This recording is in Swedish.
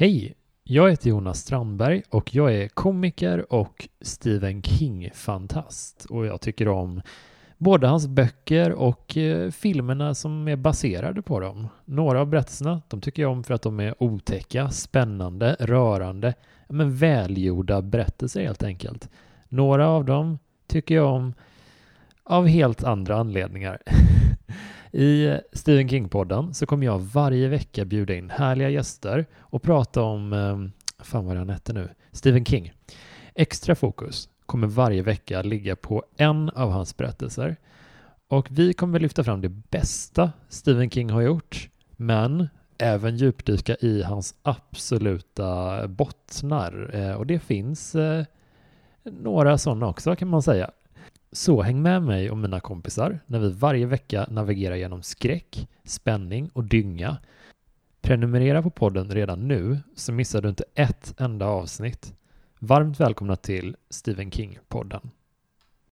Hej! Jag heter Jonas Strandberg och jag är komiker och Stephen King-fantast. Och jag tycker om både hans böcker och eh, filmerna som är baserade på dem. Några av berättelserna de tycker jag om för att de är otäcka, spännande, rörande, men välgjorda berättelser helt enkelt. Några av dem tycker jag om av helt andra anledningar. I Stephen King-podden så kommer jag varje vecka bjuda in härliga gäster och prata om, ehm, fan vad han hette nu, Stephen King. Extra fokus kommer varje vecka ligga på en av hans berättelser. Och vi kommer lyfta fram det bästa Stephen King har gjort, men även djupdyka i hans absoluta bottnar. Eh, och det finns eh, några sådana också kan man säga. Så häng med mig och mina kompisar när vi varje vecka navigerar genom skräck, spänning och dynga. Prenumerera på podden redan nu så missar du inte ett enda avsnitt. Varmt välkomna till Stephen King-podden.